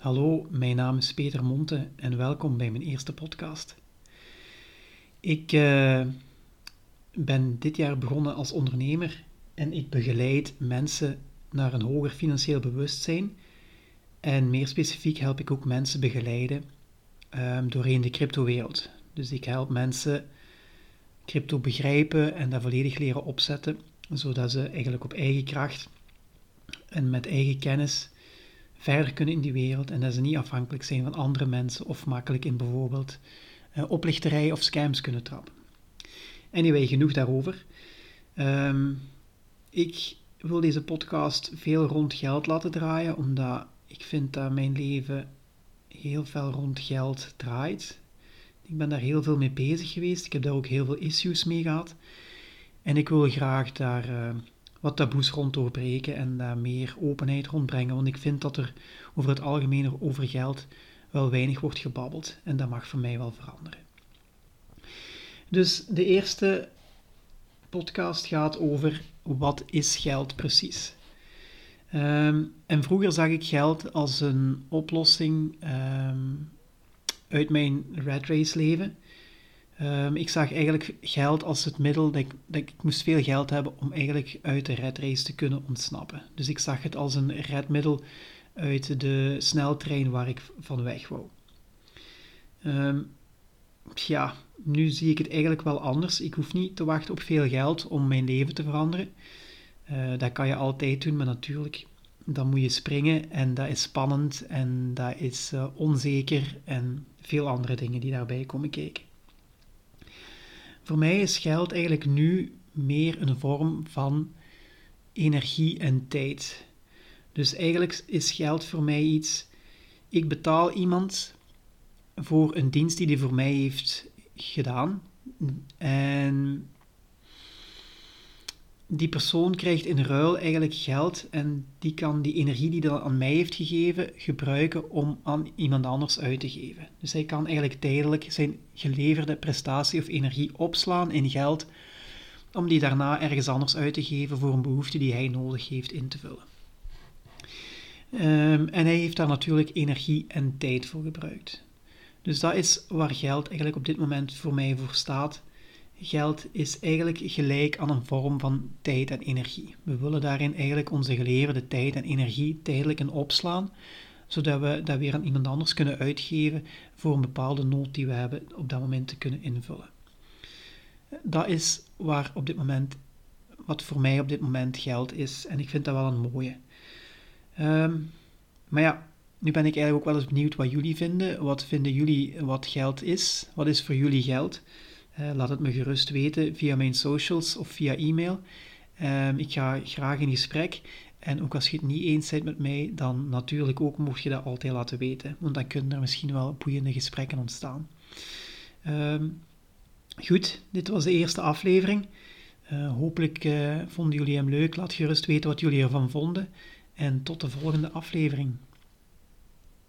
Hallo, mijn naam is Peter Monte en welkom bij mijn eerste podcast. Ik uh, ben dit jaar begonnen als ondernemer en ik begeleid mensen naar een hoger financieel bewustzijn. En meer specifiek help ik ook mensen begeleiden um, doorheen de cryptowereld. Dus ik help mensen crypto begrijpen en dat volledig leren opzetten, zodat ze eigenlijk op eigen kracht en met eigen kennis verder kunnen in die wereld en dat ze niet afhankelijk zijn van andere mensen of makkelijk in bijvoorbeeld uh, oplichterij of scams kunnen trappen. Anyway, genoeg daarover. Um, ik wil deze podcast veel rond geld laten draaien, omdat ik vind dat mijn leven heel veel rond geld draait. Ik ben daar heel veel mee bezig geweest. Ik heb daar ook heel veel issues mee gehad. En ik wil graag daar uh, wat taboes rond doorbreken en daar meer openheid rondbrengen. Want ik vind dat er over het algemeen over geld wel weinig wordt gebabbeld. En dat mag voor mij wel veranderen. Dus de eerste podcast gaat over wat is geld precies. Um, en vroeger zag ik geld als een oplossing um, uit mijn red race leven. Um, ik zag eigenlijk geld als het middel dat ik, dat ik, moest veel geld hebben om eigenlijk uit de red race te kunnen ontsnappen. Dus ik zag het als een redmiddel uit de sneltrein waar ik van weg wou. Um, ja, nu zie ik het eigenlijk wel anders. Ik hoef niet te wachten op veel geld om mijn leven te veranderen. Uh, dat kan je altijd doen, maar natuurlijk, dan moet je springen en dat is spannend en dat is uh, onzeker en veel andere dingen die daarbij komen kijken. Voor mij is geld eigenlijk nu meer een vorm van energie en tijd. Dus eigenlijk is geld voor mij iets. Ik betaal iemand voor een dienst die hij voor mij heeft gedaan. En die persoon krijgt in ruil eigenlijk geld en die kan die energie die hij aan mij heeft gegeven gebruiken om aan iemand anders uit te geven. Dus hij kan eigenlijk tijdelijk zijn geleverde prestatie of energie opslaan in geld om die daarna ergens anders uit te geven voor een behoefte die hij nodig heeft in te vullen. Um, en hij heeft daar natuurlijk energie en tijd voor gebruikt. Dus dat is waar geld eigenlijk op dit moment voor mij voor staat. Geld is eigenlijk gelijk aan een vorm van tijd en energie. We willen daarin eigenlijk onze geleerde tijd en energie tijdelijk in opslaan, zodat we dat weer aan iemand anders kunnen uitgeven voor een bepaalde nood die we hebben op dat moment te kunnen invullen. Dat is waar op dit moment, wat voor mij op dit moment geld is. En ik vind dat wel een mooie. Um, maar ja, nu ben ik eigenlijk ook wel eens benieuwd wat jullie vinden. Wat vinden jullie wat geld is? Wat is voor jullie geld? Uh, laat het me gerust weten via mijn socials of via e-mail. Um, ik ga graag in gesprek. En ook als je het niet eens bent met mij, dan natuurlijk ook mocht je dat altijd laten weten. Want dan kunnen er misschien wel boeiende gesprekken ontstaan. Um, goed, dit was de eerste aflevering. Uh, hopelijk uh, vonden jullie hem leuk. Laat gerust weten wat jullie ervan vonden. En tot de volgende aflevering.